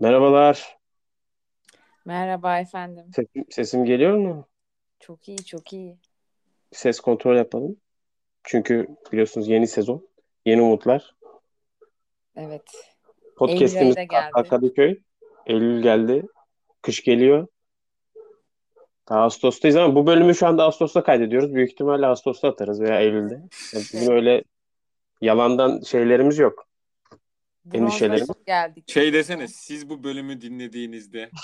Merhabalar. Merhaba efendim. Sesim, sesim geliyor mu? Çok iyi, çok iyi. Ses kontrol yapalım. Çünkü biliyorsunuz yeni sezon, yeni umutlar. Evet. Podcast'imiz Kadıköy. Eylül geldi. Kış geliyor. Daha Ağustos'tayız ama bu bölümü şu anda Ağustos'ta kaydediyoruz. Büyük ihtimalle Ağustos'ta atarız veya Eylül'de. Yani bizim öyle yalandan şeylerimiz yok. Endişelerim. Geldik. Şey desene siz bu bölümü dinlediğinizde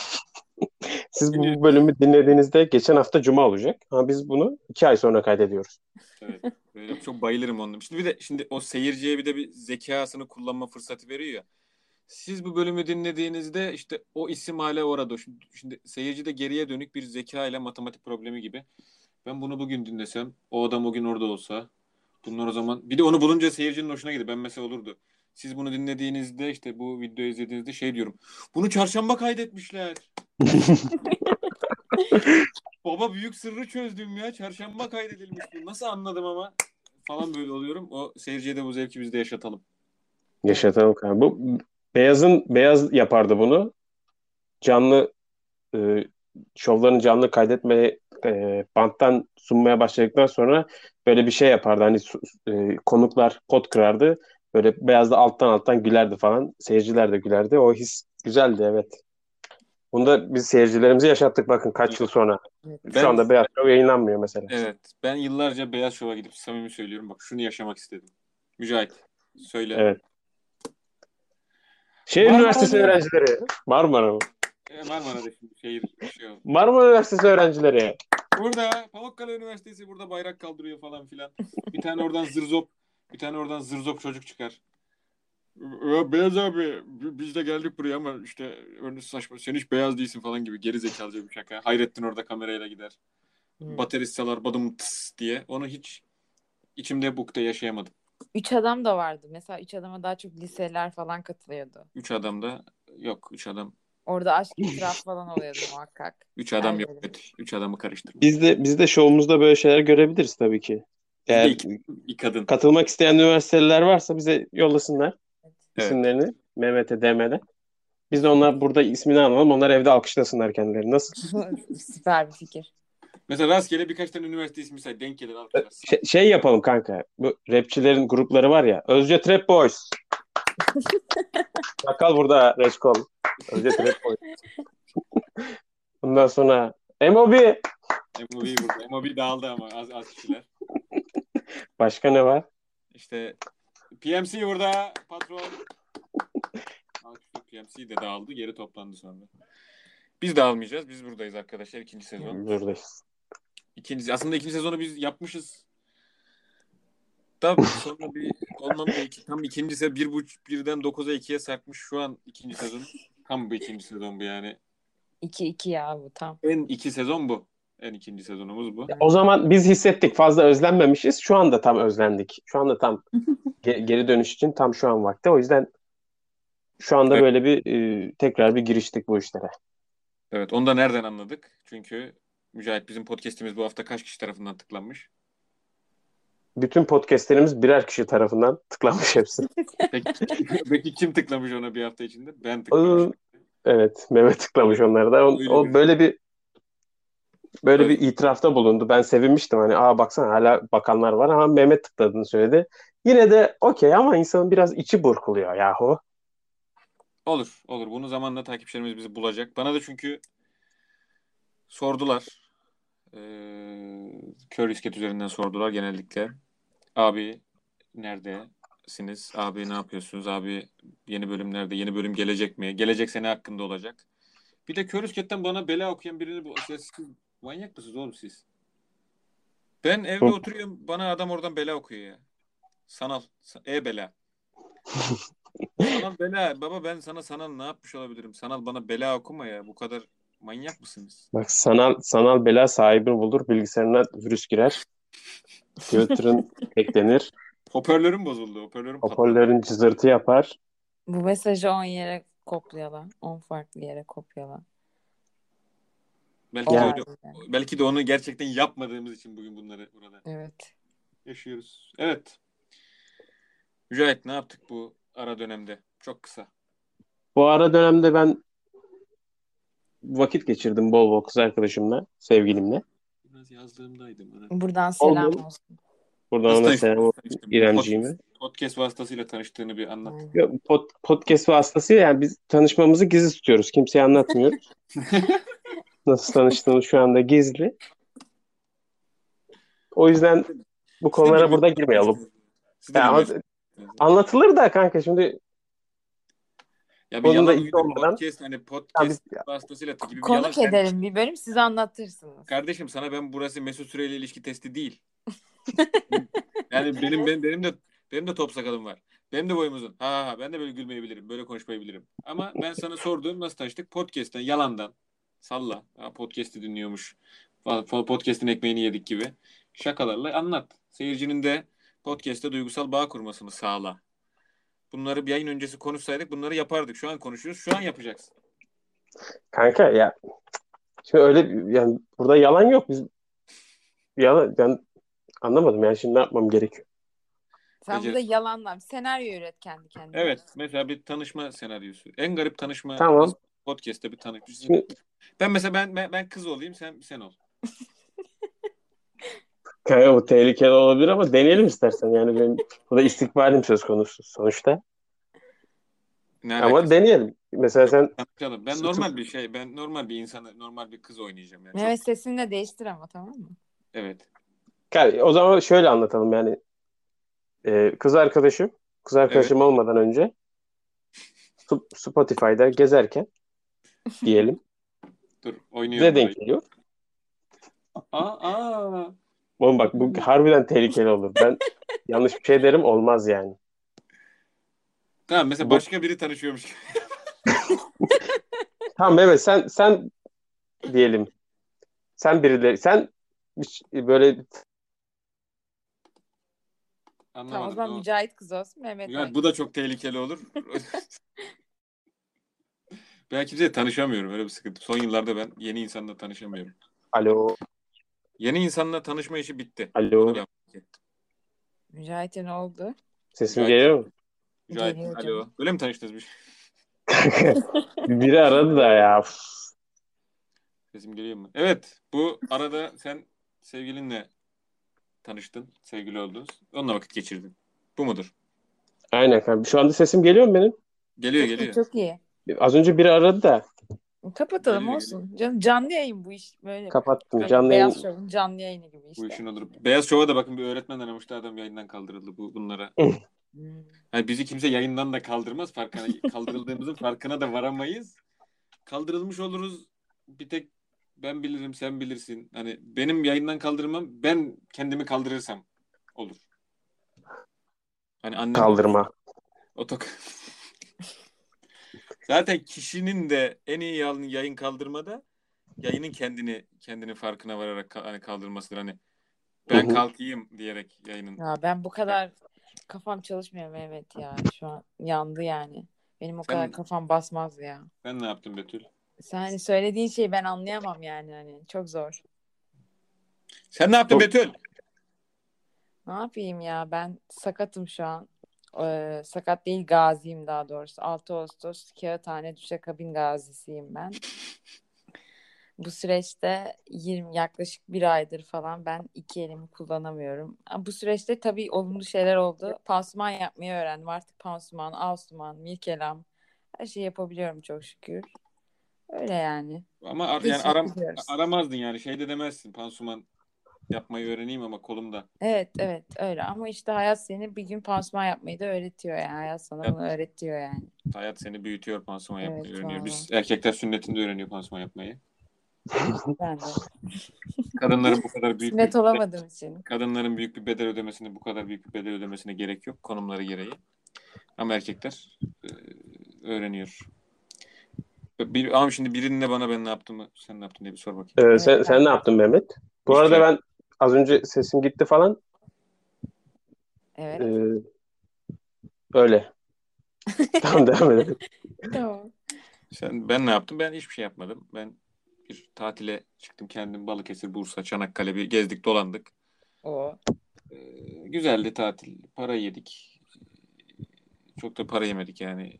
Siz bu bölümü dinlediğinizde geçen hafta Cuma olacak. Ama biz bunu iki ay sonra kaydediyoruz. evet, böyle çok bayılırım onun. Şimdi bir de şimdi o seyirciye bir de bir zekasını kullanma fırsatı veriyor ya. Siz bu bölümü dinlediğinizde işte o isim hala orada. Şimdi, şimdi seyirci de geriye dönük bir zeka ile matematik problemi gibi. Ben bunu bugün dinlesem, o adam o gün orada olsa, bunlar o zaman bir de onu bulunca seyircinin hoşuna gidiyor. Ben mesela olurdu. Siz bunu dinlediğinizde işte bu videoyu izlediğinizde şey diyorum. Bunu çarşamba kaydetmişler. Baba büyük sırrı çözdüm ya. Çarşamba kaydedilmiş bu. Nasıl anladım ama falan böyle oluyorum. O seyirciye de bu zevki biz de yaşatalım. Yaşatalım kanka. Bu Beyaz'ın Beyaz yapardı bunu. Canlı e, şovlarını canlı kaydetmeye e, banttan sunmaya başladıktan sonra böyle bir şey yapardı. Hani e, konuklar pot kırardı. Böyle Beyaz da alttan alttan gülerdi falan. Seyirciler de gülerdi. O his güzeldi evet. Bunu da biz seyircilerimize yaşattık bakın kaç yıl sonra. Ben- Şu anda Beyaz Show yayınlanmıyor mesela. Evet. Ben yıllarca Beyaz Şov'a gidip samimi söylüyorum. Bak şunu yaşamak istedim. Mücahit. Söyle. Evet. Şehir Marmara Üniversitesi öğrencileri. Marmara mı? E, Marmara'da şimdi şehir şey oldu. Marmara Üniversitesi öğrencileri. Burada Pamukkale Üniversitesi burada bayrak kaldırıyor falan filan. Bir tane oradan zırzop bir tane oradan zırzop çocuk çıkar. Ya beyaz abi bi- biz de geldik buraya ama işte önü saçma sen hiç beyaz değilsin falan gibi geri zekalıca bir şaka. Hayrettin orada kamerayla gider. Hı. Baterist çalar badım tıs diye. Onu hiç içimde bukta yaşayamadım. Üç adam da vardı. Mesela üç adama daha çok liseler falan katılıyordu. Üç adam da yok. Üç adam. Orada aşk itiraf falan oluyordu muhakkak. Üç adam yok. Aynen. Evet. Üç adamı karıştırma. Biz de biz de şovumuzda böyle şeyler görebiliriz tabii ki. Eğer iki, bir kadın. katılmak isteyen üniversiteler varsa bize yollasınlar Evet. isimlerini Mehmet'e DM'den. Biz de onlar burada ismini alalım. Onlar evde alkışlasınlar kendilerini. Nasıl? Süper bir fikir. Mesela rastgele birkaç tane üniversite ismi say. Denk gelir alkışlarsın. Şey, şey yapalım kanka. Bu rapçilerin grupları var ya. Özce Trap Boys. Sakal burada Reçkol. Özce Trap Boys. Bundan sonra MOB. MOB burada. MOB dağıldı ama az, az kişiler. Başka ne var? İşte PMC burada patron. PMC de dağıldı. Geri toplandı sonra. Biz dağılmayacağız. Biz buradayız arkadaşlar. ikinci sezon. Buradayız. İkinci, aslında ikinci sezonu biz yapmışız. Da sonra bir olmadı. Iki, tam ikinci sezon bir buç, birden dokuza ikiye sarkmış. Şu an ikinci sezon. Tam bu ikinci sezon bu yani. İki iki ya bu tam. En iki sezon bu. En ikinci sezonumuz bu. O zaman biz hissettik fazla özlenmemişiz. Şu anda tam özlendik. Şu anda tam ge- geri dönüş için tam şu an vakti. O yüzden şu anda Evet. böyle bir e, tekrar bir giriştik bu işlere. Evet onu da nereden anladık? Çünkü Mücahit bizim podcast'imiz bu hafta kaç kişi tarafından tıklanmış? Bütün podcastlerimiz birer kişi tarafından tıklanmış hepsi. Peki, peki kim tıklamış ona bir hafta içinde? Ben tıklamışım. Evet, Mehmet tıklamış onları da. O, o böyle bir böyle Evet. bir itirafta bulundu. Ben sevinmiştim hani aa baksana hala bakanlar var ama Mehmet tıkladığını söyledi. Yine de okey ama insanın biraz içi burkuluyor yahu. Olur, olur. Bunu zamanla takipçilerimiz bizi bulacak. Bana da çünkü sordular. Ee, kör isket üzerinden sordular genellikle. Abi neredesiniz? Abi ne yapıyorsunuz? Abi yeni bölüm nerede? Yeni bölüm gelecek mi? Gelecek sene hakkında olacak. Bir de kör isketten bana bela okuyan birini bu. Siz manyak mısınız oğlum siz? Ben evde oturuyorum. Bana adam oradan bela okuyor ya. Sanal. E bela. Sanal bela. Baba ben sana sanal ne yapmış olabilirim? Sanal bana bela okuma ya. Bu kadar manyak mısınız? Bak sanal sanal bela sahibini bulur, bilgisayarına virüs girer. Filtre'ın eklenir, Hoparlörüm bozuldu. Hoparlörüm hoparlörün cızırtı yapar. Bu mesajı 10 yere kopyala. 10 farklı yere kopyala. Belki, Ya. de öyle- belki de onu gerçekten yapmadığımız için bugün bunları burada Evet. yaşıyoruz. Evet. Mücahit ne yaptık bu ara dönemde? Çok kısa. Bu ara dönemde ben vakit geçirdim bol bol kız arkadaşımla, sevgilimle. Biraz yazdığımdaydım. Buradan selam Oldu. olsun. Buradan Nasıl ona selam olsun. İremciğime. Podcast, vasıtasıyla tanıştığını bir anlat. Yok, pod- podcast vasıtasıyla yani biz tanışmamızı gizli tutuyoruz. Kimseye anlatmıyoruz. Nasıl tanıştığımız şu anda gizli. O yüzden bu konulara burada girmeyelim. Ya. Anlatılır da kanka şimdi Ya bir da yalan uydu olmadan- podcast hani Ya podcast biz- vasıtasıyla gibi bir Konuk yalan. Ederim bir bölüm siz anlatırsınız. Kardeşim sana ben burası Mesut Süreyle ilişki testi değil. yani benim benim benim de benim de top sakalım var. Benim de boyum uzun. Ha ha ben de böyle gülmeyi bilirim. Böyle konuşmayı bilirim. Ama ben sana sorduğum nasıl tanıştık? Podcast'ten, yalandan. Salla. Podcast'i dinliyormuş. Podcast'in ekmeğini yedik gibi. Şakalarla anlat. Seyircinin de podcast'te duygusal bağ kurmasını sağla. Bunları bir yayın öncesi konuşsaydık bunları yapardık. Şu an konuşuyoruz. Şu an yapacaksın. kanka ya şimdi öyle yani burada yalan yok. Biz yalan ben anlamadım yani şimdi ne yapmam gerekiyor. Sen burada yalanla senaryo üret kendi kendine. Evet. Mesela bir tanışma senaryosu. En garip tanışma Tamam. podcast'te bir tanışma. Şimdi- Ben mesela ben, ben ben kız olayım sen sen ol. Kanka bu tehlikeli olabilir ama deneyelim istersen. Yani benim burada istikbalim söz konusu sonuçta. Ne Ama alakası? deneyelim. Mesela sen Tanışalım. Ben normal bir şey, ben normal bir insanı, normal bir kız oynayacağım yani. Çok- Evet sesini de değiştir ama tamam mı? evet. Kanka, o zaman şöyle anlatalım yani. Ee, kız arkadaşım, kız arkadaşım olmadan önce Sp- Spotify'da gezerken diyelim. Dur oynuyorum. Bize denk geliyor. Aa, aa. Oğlum bak bu harbiden tehlikeli olur. Ben yanlış bir şey derim olmaz yani. Tamam mesela Bu- başka biri tanışıyormuş. Tamam evet sen sen diyelim. Sen birileri sen böyle Tamam o Anlamadım. zaman O- Mücahit kız olsun Mehmet Ya oynasın. bu da çok tehlikeli olur. ben kimseyle tanışamıyorum öyle bir sıkıntı. Son yıllarda ben yeni insanla tanışamıyorum. alo Yeni insanla tanışma işi bitti. alo. Mücahit'e ne oldu? sesim Mücahit. geliyor mu? Mücahit, Geliyor alo. Öyle mi tanıştınız? Bir Biri aradı da ya. Sesim geliyor mu? Evet. Bu arada sen sevgilinle tanıştın. Sevgili oldunuz. Onunla vakit geçirdin. Bu mudur? Aynen. Şu anda sesim geliyor mu benim? Geliyor Çok iyi, geliyor. çok iyi. Az önce biri aradı da Kapatalım olsun. Canım, canlı yayın bu iş böyle. kapattım. Evet, Canlı yayın. Beyaz Show'un canlı yayını gibi işte. Bu işin olur. Beyaz Şov'a da bakın bir öğretmen aramıştı adam yayından kaldırıldı bu bunlara. Hmm. Yani bizi kimse yayından da kaldırmaz. Farkına, kaldırıldığımızın farkına da varamayız. Kaldırılmış oluruz. Bir tek ben bilirim sen bilirsin. Hani benim yayından kaldırmam ben kendimi kaldırırsam olur. Hani annem Kaldırma. Otok. Zaten kişinin de en iyi yayın, yayın kaldırmada yayının kendini kendini farkına vararak hani kaldırmasıdır. Hani ben kalkayım diyerek yayının. Ya ben bu kadar kafam çalışmıyor Mehmet ya. Şu an yandı yani. Benim o Sen- kadar kafam basmaz ya. Ben ne yaptım Betül? Sen hani söylediğin şeyi ben anlayamam yani hani çok zor. Sen ne yaptın Çok- Betül? Ne yapayım ya ben sakatım şu an. Ee, sakat değil gaziyim daha doğrusu. 6 Ağustos Kağıthane Düşekabin gazisiyim ben. Bu süreçte 20 yaklaşık bir aydır falan ben iki elimi kullanamıyorum. Bu süreçte tabii olumlu şeyler oldu. Pansuman yapmayı öğrendim. Artık pansuman, alsuman, mirkelam her şeyi yapabiliyorum çok şükür. Öyle yani. Ama ar- yani aram, aramazdın yani şey de demezsin pansuman yapmayı öğreneyim ama kolumda. Evet evet öyle ama işte hayat seni bir gün pansuman yapmayı da öğretiyor yani. Hayat sana Evet. bunu öğretiyor yani. Hayat seni büyütüyor pansuman Evet, yapmayı öğreniyor. vallahi. Biz erkekler sünnetinde öğreniyor pansuman yapmayı. Ben de. Kadınların bu kadar büyük Sünnet bir, olamadığım için. kadınların büyük bir bedel ödemesine bu kadar büyük bir bedel ödemesine gerek yok konumları gereği. Ama erkekler e, öğreniyor. Bir, ama şimdi birinin de bana ben ne yaptığımı sen ne yaptın diye bir sor bakayım. Ee, sen, sen ne yaptın Mehmet? Bu Hiçbir arada şey. ben az önce sesim gitti falan. Evet. Ee, öyle. tamam devam edelim. Tamam. Sen ben ne yaptım? Ben hiçbir şey yapmadım. Ben bir tatile çıktım kendim Balıkesir, Bursa, Çanakkale bir gezdik, dolandık. O. Ee, güzeldi tatil. Para yedik. Çok da para yemedik yani.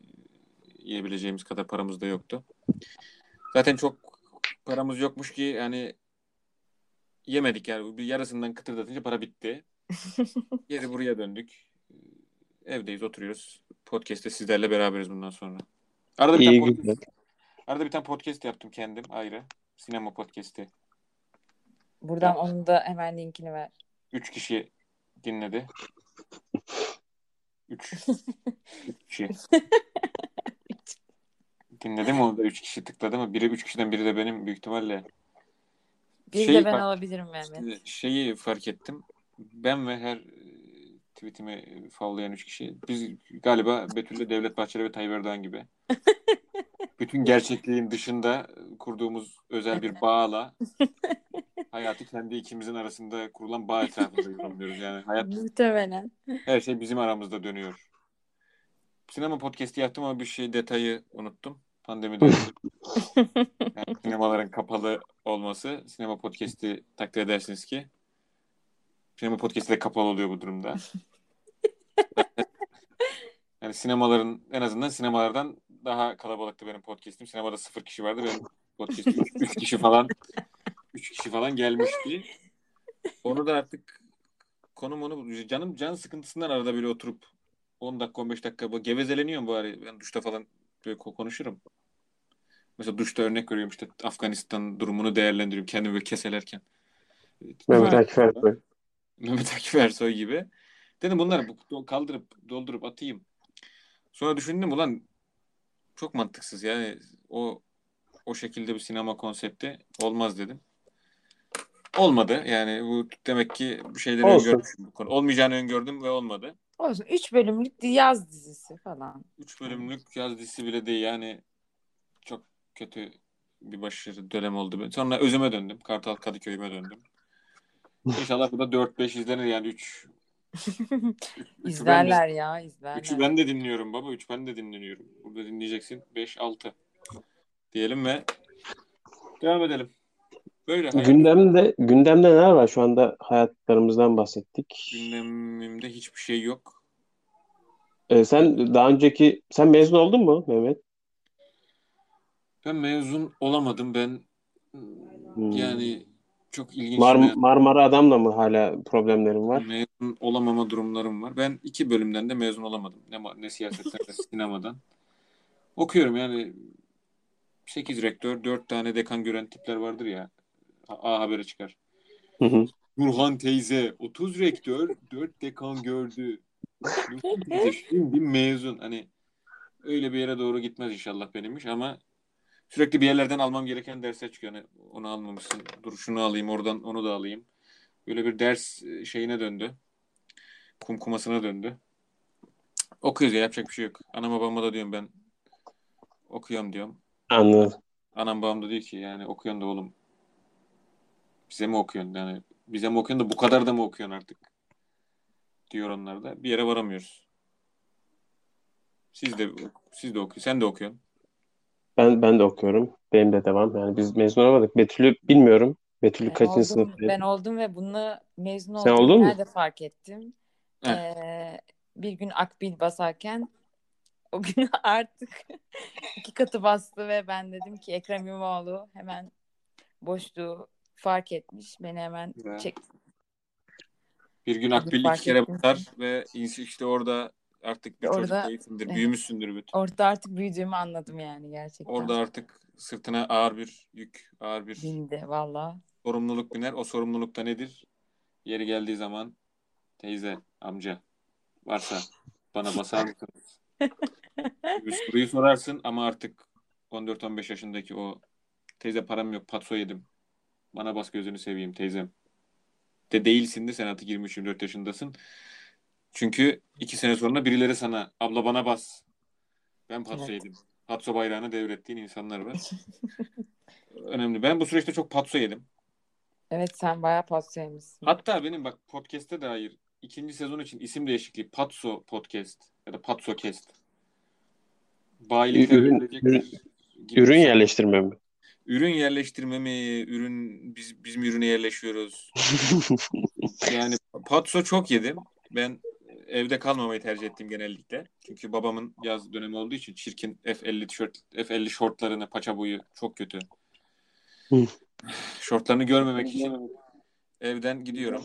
Yiyebileceğimiz kadar paramız da yoktu. Zaten çok paramız yokmuş ki yani yemedik yani. Bir yarısından kıtırdatınca para bitti. Geri buraya döndük. Evdeyiz, oturuyoruz. Podcast'te sizlerle beraberiz bundan sonra. Arada bir İyi tane podcast, arada bir tane podcast yaptım kendim ayrı. Sinema podcast'i. Buradan onun da hemen linkini ver. Üç kişi dinledi. Üç. üç kişi. Dinledi mi onu da üç kişi tıkladı mı? Biri üç kişiden biri de benim büyük ihtimalle. Bir Şey de ben bak- alabilirim Mehmet. Şeyi fark ettim. Ben ve her e, tweetimi favlayan üç kişi. Biz galiba Betül'le Devlet Bahçeli ve Tayyip Erdoğan gibi. Bütün gerçekliğin dışında kurduğumuz özel bir bağla hayatı kendi ikimizin arasında kurulan bağ etrafında yorumluyoruz. Yani hayat Muhtemelen. her şey bizim aramızda dönüyor. Sinema podcast'i yaptım ama bir şey detayı unuttum. Pandemi dönemi. Yani sinemaların kapalı olması. Sinema podcast'i takdir edersiniz ki. Sinema podcast'i de kapalı oluyor bu durumda. yani sinemaların en azından sinemalardan daha kalabalıktı benim podcast'im. Sinemada sıfır kişi vardı. Benim podcast'im üç, üç kişi falan üç kişi falan gelmişti. Onu da artık konum onu canım can sıkıntısından arada böyle oturup 10 dakika 15 dakika bu gevezeleniyorum bari. Ben duşta falan böyle ko- konuşurum. Mesela duşta örnek veriyorum işte Afganistan durumunu değerlendiriyorum kendimi böyle keselerken. Mehmet Ha. Akif Ersoy. Mehmet Akif Ersoy gibi. Dedim bunları bu- kaldırıp doldurup atayım. Sonra düşündüm ulan çok mantıksız yani o o şekilde bir sinema konsepti olmaz dedim. Olmadı. Yani bu demek ki bir şeyleri Olsun. öngörmüşüm bu konu. Olmayacağını öngördüm ve olmadı. Olsun. Üç bölümlük yaz dizisi falan. Üç bölümlük yaz dizisi bile değil yani kötü bir başarı dönem oldu. Ben. Sonra özüme döndüm. Kartal Kadıköy'üme döndüm. İnşallah bu da 4-5 izlenir yani 3 İzlerler ya izlerler. Üçü ben de dinliyorum baba. Üç ben de dinliyorum. Burada dinleyeceksin. Beş, altı. Diyelim ve devam edelim. Böyle hayat Gündemde gündemde neler var? Şu anda hayatlarımızdan bahsettik. gündemimde hiçbir şey yok. Ee, sen daha önceki sen mezun oldun mu Mehmet? Ben mezun olamadım. Ben Hmm. yani çok ilginç Mar Marmara Adam'la mı hala problemlerin var? mezun olamama durumlarım var. Ben iki bölümden de mezun olamadım. Ne, ne siyasetten ne sinemadan. Okuyorum yani 8 rektör, 4 tane dekan gören tipler vardır ya. A, A habere çıkar. Hı hı. Nurhan teyze 30 rektör 4 dekan gördü. Nurhan teyze şimdi mezun. Hani öyle bir yere doğru gitmez inşallah benim iş ama sürekli bir yerlerden almam gereken dersler çıkıyor. Hani onu almamışsın. Dur şunu alayım oradan onu da alayım. Böyle bir ders e, şeyine döndü. Kumkumasına döndü. Okuyoruz ya yapacak bir şey yok. Anama babama da diyorum ben okuyorum diyorum. Anladım. Anam babam da diyor ki yani okuyorsun da oğlum bize mi okuyorsun yani bize mi okuyorsun da bu kadar da mı okuyorsun artık diyor onlar da. Bir yere varamıyoruz. Siz de siz de okuyorsun. Sen de okuyorsun. Ben ben de okuyorum. Benim de devam. Yani biz mezun olamadık. Betül'ü bilmiyorum. Betül'ü Ben kaçıncı oldum, sınıftaydı? ben oldum ve bunu mezun Sen olduğumu oldun mu? nerede fark ettim? Heh. Ee, bir gün akbil basarken o gün artık iki katı bastı ve ben dedim ki Ekrem İmamoğlu hemen boşluğu fark etmiş. Beni hemen çek. Bir gün akbil fark iki kere ettim. batar ve ins- işte orada artık bir çocuk Orada- değilsindir. Evet. Büyümüşsündür bütün. Orada artık büyüdüğümü anladım yani gerçekten. Orada artık sırtına ağır bir yük, ağır bir bindi valla. sorumluluk biner. O sorumluluk da nedir? Yeri geldiği zaman teyze, amca varsa bana basar mısınız? Bir soruyu sorarsın ama artık 14-15 yaşındaki o teyze param yok patso yedim. Bana bas gözünü seveyim teyzem. De değilsin de sen artık 23-24 yaşındasın. Çünkü iki sene sonra birileri sana abla bana bas. Ben patso Evet. yedim. Patso bayrağını devrettiğin insanlar var. Önemli. Ben bu süreçte çok patso yedim. Evet sen bayağı pas yemişsin. Hatta benim bak podcast'e dair ikinci sezon için isim değişikliği Patso Podcast ya da Patso Cast. Bayilikle Ürün- ürün- gibi Ürün şey. yerleştirme mi? Ürün yerleştirme mi? Ürün biz bizim ürüne yerleşiyoruz. Yani patso çok yedim. Ben evde kalmamayı tercih ettim genellikle. Çünkü babamın yaz dönemi olduğu için çirkin F50 tişört, F50 şortlarını, paça boyu çok kötü. Şortlarını görmemek için evden gidiyorum.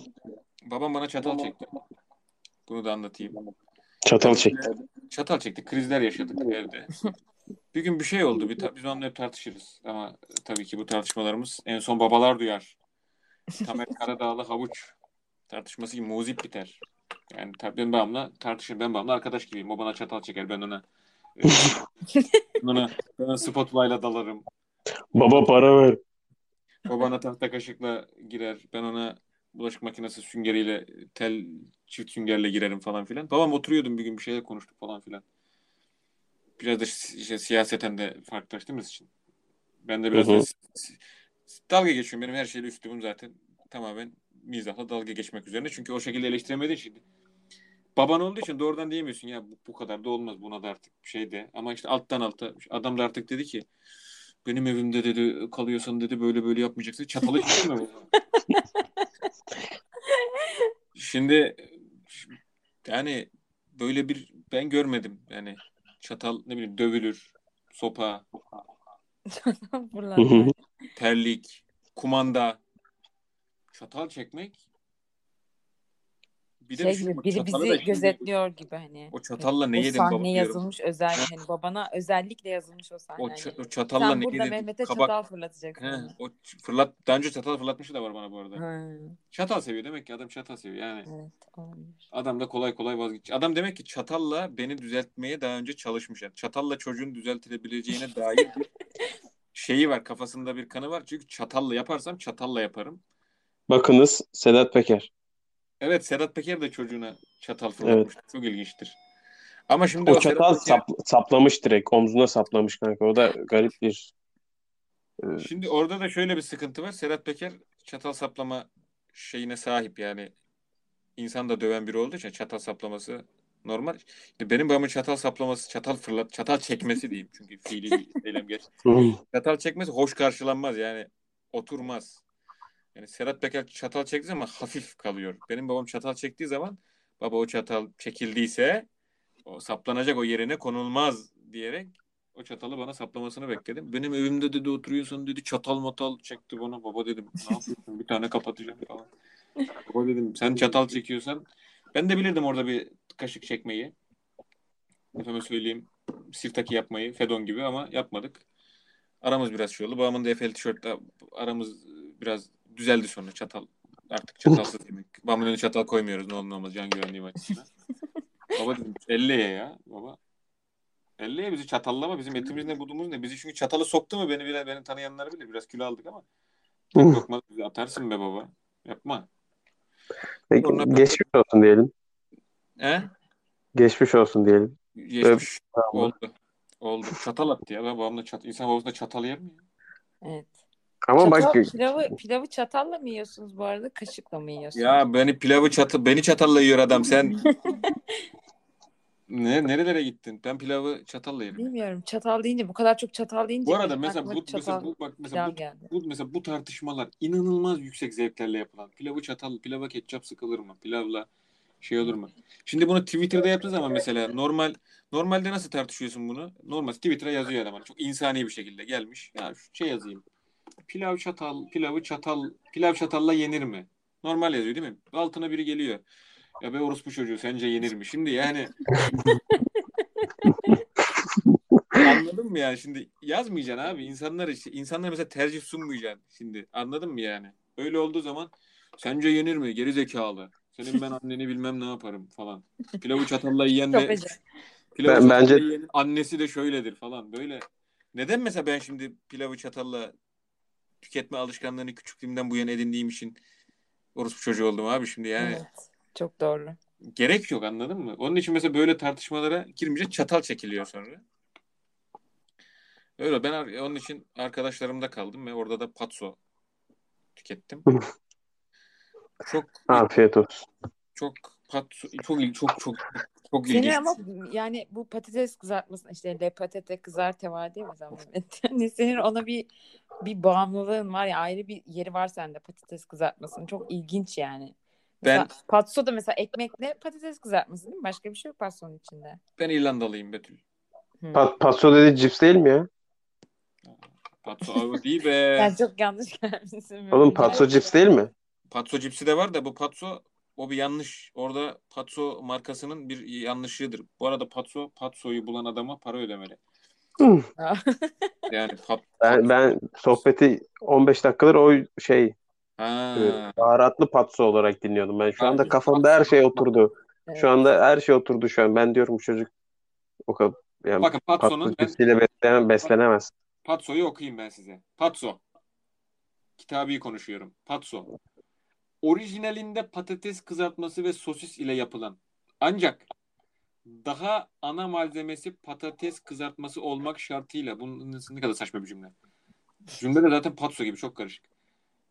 Babam bana çatal çekti. Bunu da anlatayım. Çatal çek. Çatal çekti. Krizler yaşadık evde. Bir gün bir şey oldu. Bir ta- biz onunla hep tartışırız. Ama tabii ki bu tartışmalarımız en son babalar duyar. Tamer Karadağlı havuç tartışması gibi muzip biter. Yani tabii ben babamla tartışır. Ben babamla arkadaş gibiyim. O bana çatal çeker. Ben ona e, ona, ben ona spotlight'la dalarım. Baba para ver. O bana tahta kaşıkla girer. Ben ona bulaşık makinesi süngeriyle tel çift süngerle girerim falan filan. Babam oturuyordum bir gün bir şeyler konuştuk falan filan. Biraz da işte siyaseten de farklılaştığımız için. Ben de biraz Hı hı. da dalga geçiyorum. Benim her şeyle üslubum zaten tamamen mizahla dalga geçmek üzerine. Çünkü o şekilde eleştiremediğin için. Baban olduğu için doğrudan diyemiyorsun ya bu, bu kadar da olmaz buna da artık bir şey de. Ama işte alttan alta adam da artık dedi ki benim evimde dedi kalıyorsan dedi böyle böyle yapmayacaksın. Çatalı çekme mi? Şimdi yani böyle bir ben görmedim. Yani çatal ne bileyim dövülür, sopa, terlik, kumanda, çatal çekmek. Bir de şey düşün, gibi biri da bizi gözetliyor gibi hani. O çatalla ne o yedin sahne baba diyorum. yazılmış özel hani babana özellikle yazılmış o sahne. O, hani. ç- o çatalla Sen ne burada yedin? Mehmet'e Kabak. çatal fırlatacaksın. He, hani. o fırlat daha önce çatal fırlatmışı da var bana bu arada. Ha, Çatal seviyor demek ki adam çatal seviyor. Yani evet olabilir. Adam da kolay kolay vazgeç. Adam demek ki çatalla beni düzeltmeye daha önce çalışmış. Yani çatalla çocuğun düzeltilebileceğine dair bir şeyi var. Kafasında bir kanı var. Çünkü çatalla yaparsam çatalla yaparım. Bakınız Sedat Peker. Evet Sedat Peker de çocuğuna çatal fırlatmış. Çok ilginçtir. Ama şimdi O o, çatal Peker, sap- saplamış direkt. Omzuna saplamış kanka. O da garip bir e, şimdi orada da şöyle bir sıkıntı var. Sedat Peker çatal saplama şeyine sahip yani insan da döven biri olduğu için çatal saplaması normal. İşte benim babamın çatal saplaması, çatal fırlat, çatal çekmesi diyeyim çünkü fiili bir eylem geç. Çatal çekmesi hoş karşılanmaz yani oturmaz. Yani Serhat Peker çatal çektiği zaman hafif kalıyor. Benim babam çatal çektiği zaman baba o çatal çekildiyse o saplanacak o yerine konulmaz diyerek o çatalı bana saplamasını bekledim. Benim evimde dedi oturuyorsun dedi çatal matal çekti bana. Baba dedim ne yapıyorsun bir tane kapatacağım falan. Baba dedim sen çatal çekiyorsan ben de bilirdim orada bir kaşık çekmeyi. Efendim söyleyeyim sirtaki yapmayı Fedon gibi ama yapmadık. Aramız biraz şey oldu. Babamın da Efe'li tişörtle aramız biraz düzeldi sonra çatal. Artık çatalsız yemek. Babamın önüne çatal koymuyoruz ne olur ne olmaz can güvenliği açısından. baba dedim 50'ye ya baba. 50'ye bizi çatallama bizim etimiz ne budumuz ne. Bizi çünkü çatalı soktu mu beni bile beni tanıyanlar bilir. Biraz kilo aldık ama. Lokma atarsın be baba. Yapma. Peki, Sonra- geçmiş olsun diyelim. He? Geçmiş olsun diyelim. Geçmiş. Tamam. Oldu. Oldu. Çatal attı ya. Ben babamla çat İnsan babasında çatal yer mi? Evet. Ama Çatal, bak pilavı, pilavı çatalla mı yiyorsunuz bu arada? Kaşıkla mı yiyorsunuz? Ya beni pilavı çatı beni çatalla yiyor adam sen. ne nerelere gittin? Ben pilavı çatalla yerim. Bilmiyorum. Çatal deyince bu kadar çok çatal deyince Bu arada mesela bu, mesela bu bak mesela bu, geldi. bu mesela bu tartışmalar inanılmaz yüksek zevklerle yapılan. Pilavı çatal, pilava ketçap sıkılır mı? Pilavla şey olur mu? Şimdi bunu Twitter'da yaptığı zaman mesela normal normalde nasıl tartışıyorsun bunu? Normal Twitter'a yazıyor adam. hani Çok insani bir şekilde gelmiş. Ya şu şey yazayım. Pilav çatal, pilavı çatal, pilav çatalla yenir mi? Normal yazıyor değil mi? Altına biri geliyor. Ya be orospu çocuğu sence yenir mi? Şimdi yani Anladın mı yani? Şimdi yazmayacaksın abi. İnsanlar işte insanlar mesela tercih sunmayacaksın şimdi. Anladın mı yani? Öyle olduğu zaman sence yenir mi? Geri zekalı. Senin ben anneni bilmem ne yaparım falan. Pilavı çatalla yiyen de pilavı Ben- bence- yiyenin annesi de şöyledir falan. Böyle. Neden mesela ben şimdi pilavı çatalla tüketme alışkanlığını küçüklüğümden bu yana edindiğim için orospu çocuğu oldum abi şimdi yani Evet. Çok doğru. gerek yok anladın mı? Onun için mesela böyle tartışmalara girmeyince çatal çekiliyor sonra. Öyle ben onun için arkadaşlarımda kaldım ve orada da patso tükettim. Çok afiyet olsun. çok patso çok çok çok çok Senin ilginç. ama yani bu patates kızartması işte le patate kızarte var değil mi zaman? Yani senin ona bir bir bağımlılığın var ya ayrı bir yeri var sende patates kızartmasının. Çok ilginç yani. Mesela Ben- patso da mesela ekmekle patates kızartması değil mi? Başka bir şey yok patsonun içinde. Ben İrlandalıyım Betül. Hı. Pa paso dedi cips değil mi ya? Patso Patso o değil be. Sen çok yanlış gelmişsin. Oğlum patso cips değil mi? Patso cipsi de var da bu Patso o bir yanlış. Orada Patso markasının bir yanlışıdır. Bu arada Patso Patso'yu bulan adama para ödemeli. Yani pat, Ben, ben sohbeti 15 dakikadır o şey ha. e, baharatlı patso olarak dinliyordum. Ben şu anda kafamda her şey oturdu. Evet. Şu anda her şey oturdu şu an. Ben diyorum bu çocuk o kadar yani Bakın patso Patso'nun ben beslenen, beslenemez. Patso'yu okuyayım ben size. Patso. Kitabı konuşuyorum. Patso. Orijinalinde patates kızartması ve sosis ile yapılan. Ancak daha ana malzemesi patates kızartması olmak şartıyla. Bunun ne kadar saçma bir cümle. Cümle de zaten patso gibi çok karışık.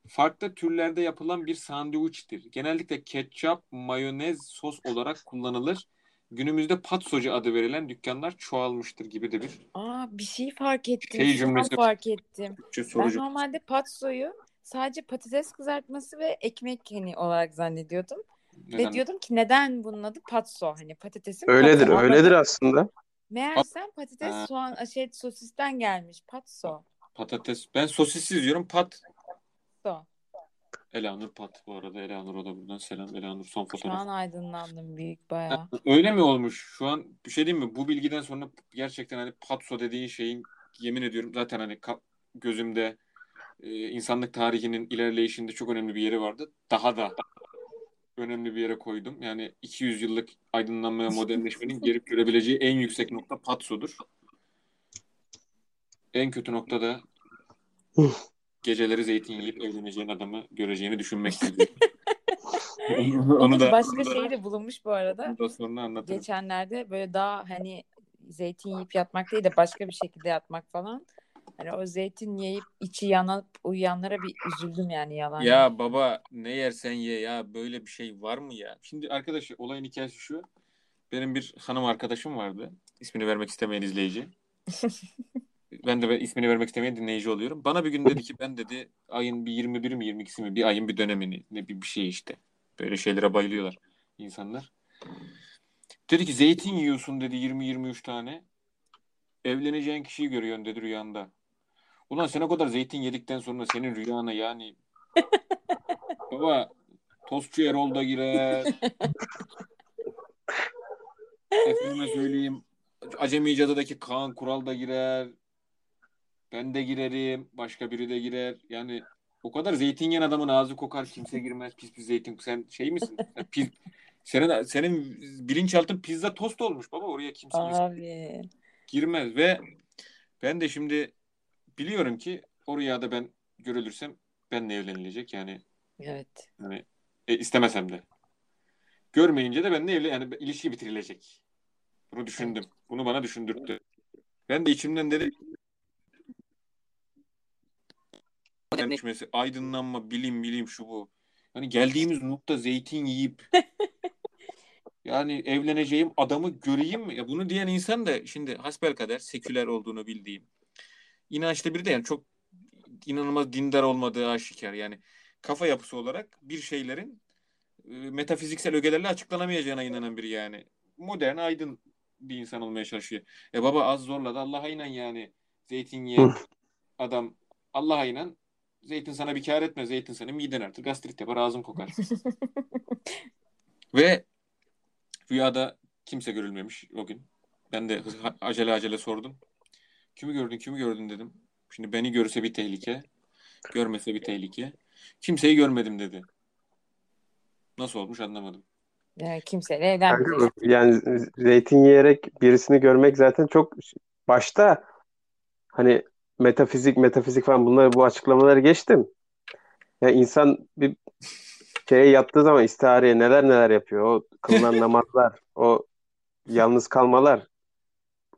Farklı türlerde yapılan bir sandviçtir. Genellikle ketçap, mayonez, sos olarak kullanılır. Günümüzde patsocu adı verilen dükkanlar çoğalmıştır gibi de bir Aa bir şey fark ettim. Şey cümlesi- fark ettim. Ben normalde patsoyu sadece patates kızartması ve ekmek hani olarak zannediyordum. Ve Neden? diyordum ki neden bunun adı patso? Hani patatesin Öyledir, patso. öyledir aslında. Meğersem patates Ha. soğan şey sosisten gelmiş. Patso. Patates. Ben sosissiz diyorum. Pat. So. Elanur Pat bu arada. Elanur o da buradan selam. Elanur son Şu fotoğraf. an aydınlandım büyük bayağı. Öyle mi olmuş? Şu an bir şey diyeyim mi? Bu bilgiden sonra gerçekten hani patso dediğin şeyin yemin ediyorum zaten hani ka- gözümde e, insanlık tarihinin ilerleyişinde çok önemli bir yeri vardı. Daha da önemli bir yere koydum. Yani 200 yıllık aydınlanmaya modernleşmenin gelip görebileceği en yüksek nokta patsodur. En kötü nokta da geceleri zeytin yiyip evleneceğin adamı göreceğini düşünmektedir. onu, Onun da başka onu şeyi de bulunmuş bu arada. onu da sonra anlatırım. Geçenlerde böyle daha hani zeytin yiyip yatmak değil de başka bir şekilde yatmak falan. Hani o zeytin yiyip içi yanıp uyuyanlara bir üzüldüm yani yalan. Ya baba ne yersen ye ya böyle bir şey var mı ya? Şimdi arkadaş olayın hikayesi şu. Benim bir hanım arkadaşım vardı. İsmini vermek istemeyen izleyici. ben de ismini vermek istemeyen dinleyici oluyorum. Bana bir gün dedi ki ben dedi ayın bir 21 mi 22'si mi bir ayın bir dönemini ne bir, bir şey işte. Böyle şeylere bayılıyorlar insanlar. Dedi ki zeytin yiyorsun dedi 20-23 tane. Evleneceğin kişiyi görüyorsun dedi rüyanda. Ulan sen o kadar zeytin yedikten sonra senin rüyana yani baba tostçu Erol da girer. Efendime söyleyeyim Acemi Cadı'daki Kaan Kural da girer. Ben de girerim. Başka biri de girer. Yani o kadar zeytin yiyen adamın ağzı kokar. Kimse girmez. Pis pis zeytin. Sen şey misin? Sen pis, senin, senin bilinçaltın pizza tost olmuş baba. Oraya kimse Abi. girmez ve ben de şimdi biliyorum ki o rüyada ben görülürsem benle evlenilecek yani Evet. hani e, istemesem de. Görmeyince de benimle evlen yani ilişki bitirilecek. Bunu düşündüm. Bunu bana düşündürttü. Ben de içimden düşmesi, aydınlanma, bilim, bilim şu bu. Hani geldiğimiz nokta zeytin yiyip yani evleneceğim adamı göreyim mi? Ya bunu diyen insan da şimdi hasbelkader seküler olduğunu bildiğim. İnançlı biri de yani çok inanılmaz dindar olmadığı aşikar. Yani kafa yapısı olarak bir şeylerin e, metafiziksel ögelerle açıklanamayacağına inanan biri yani. Modern, aydın bir insan olmaya çalışıyor. E baba az zorla da Allah'a inan yani. Zeytin yiyen adam Allah'a inan. Zeytin sana bir kar etmez. Zeytin senin miden artır. Gastrit yapar. Ağzın kokar. Ve rüyada kimse görülmemiş o gün. Ben de acele acele sordum. Kimi gördün, kimi gördün dedim. Şimdi beni görse bir tehlike. Görmese bir tehlike. Kimseyi görmedim dedi. Nasıl olmuş anlamadım. Yani kimseyle. Kanka, yani zeytin yiyerek birisini görmek zaten çok başta hani metafizik metafizik falan bunları bu açıklamaları geçtim. Ya insan bir şeye yattığı zaman istihareye neler neler yapıyor. O kılınan namazlar, o yalnız kalmalar.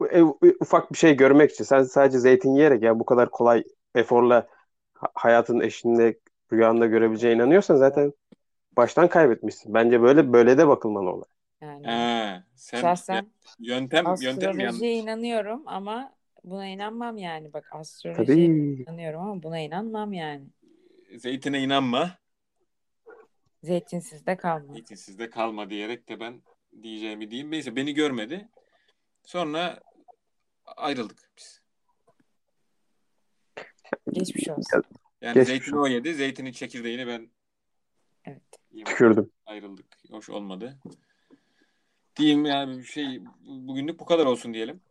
Bu ev- ufak bir şey görmek için. Sen sadece zeytin yiyerek ya bu kadar kolay eforla ha- hayatın eşinde rüyanda görebileceğine inanıyorsan zaten baştan kaybetmişsin. Bence böyle böyle de bakılmalı olay. Yani. He, sen Şahsen ya- yöntem yöntem yanlış. astrolojiye inanıyorum ama buna inanmam yani. Bak astrolojiye Tabii. inanıyorum ama buna inanmam yani. Zeytine inanma. Zeytinsiz de kalma. Zeytinsizde kalma diyerek de ben diyeceğimi diyeyim. Neyse beni görmedi. Sonra ayrıldık biz. Geçmiş olsun. Yani Geçmiş zeytini o yedi. Zeytinin çekirdeğini ben Evet. Tükürdüm. ayrıldık. Hoş olmadı. Diyeyim yani bir şey bugünlük bu kadar olsun diyelim.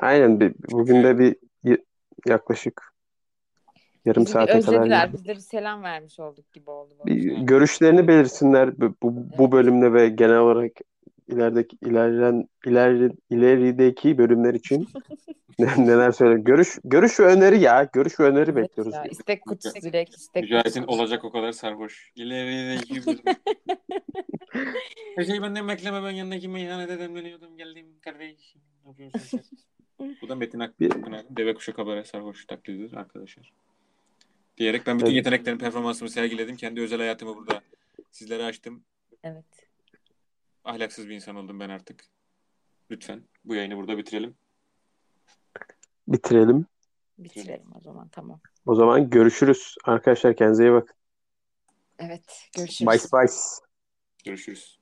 Aynen. Bir, bugün de bir yaklaşık yarım Bizi saate kadar özlediler. Biz de bir selam vermiş olduk gibi oldu. görüşlerini belirsinler bu, bu, bu bölümde ve genel olarak ilerideki ilerleyen ileri, ilerideki bölümler için ne- neler söyle görüş görüş ve öneri ya görüş ve öneri Evet bekliyoruz. ya, istek kutusu direkt istek Mücahit'in olacak o kadar sarhoş. İlerideki bölüm. Her şeyi benden bekleme ben yanındaki meyhanede demleniyordum geldim kardeşim. Ne yapıyorsun sen? Bu da Metin Akpınar'ın Deve Kuşu Kabare sarhoş taklididir arkadaşlar. Diyerek ben bütün Evet. yeteneklerimi, performansımı sergiledim. Kendi özel hayatımı burada sizlere açtım. Evet. Ahlaksız bir insan oldum ben artık. Lütfen bu yayını burada bitirelim. Bitirelim. Bitirelim o zaman tamam. O zaman görüşürüz. Arkadaşlar kendinize iyi bakın. Evet. Görüşürüz. Bye bye. Görüşürüz.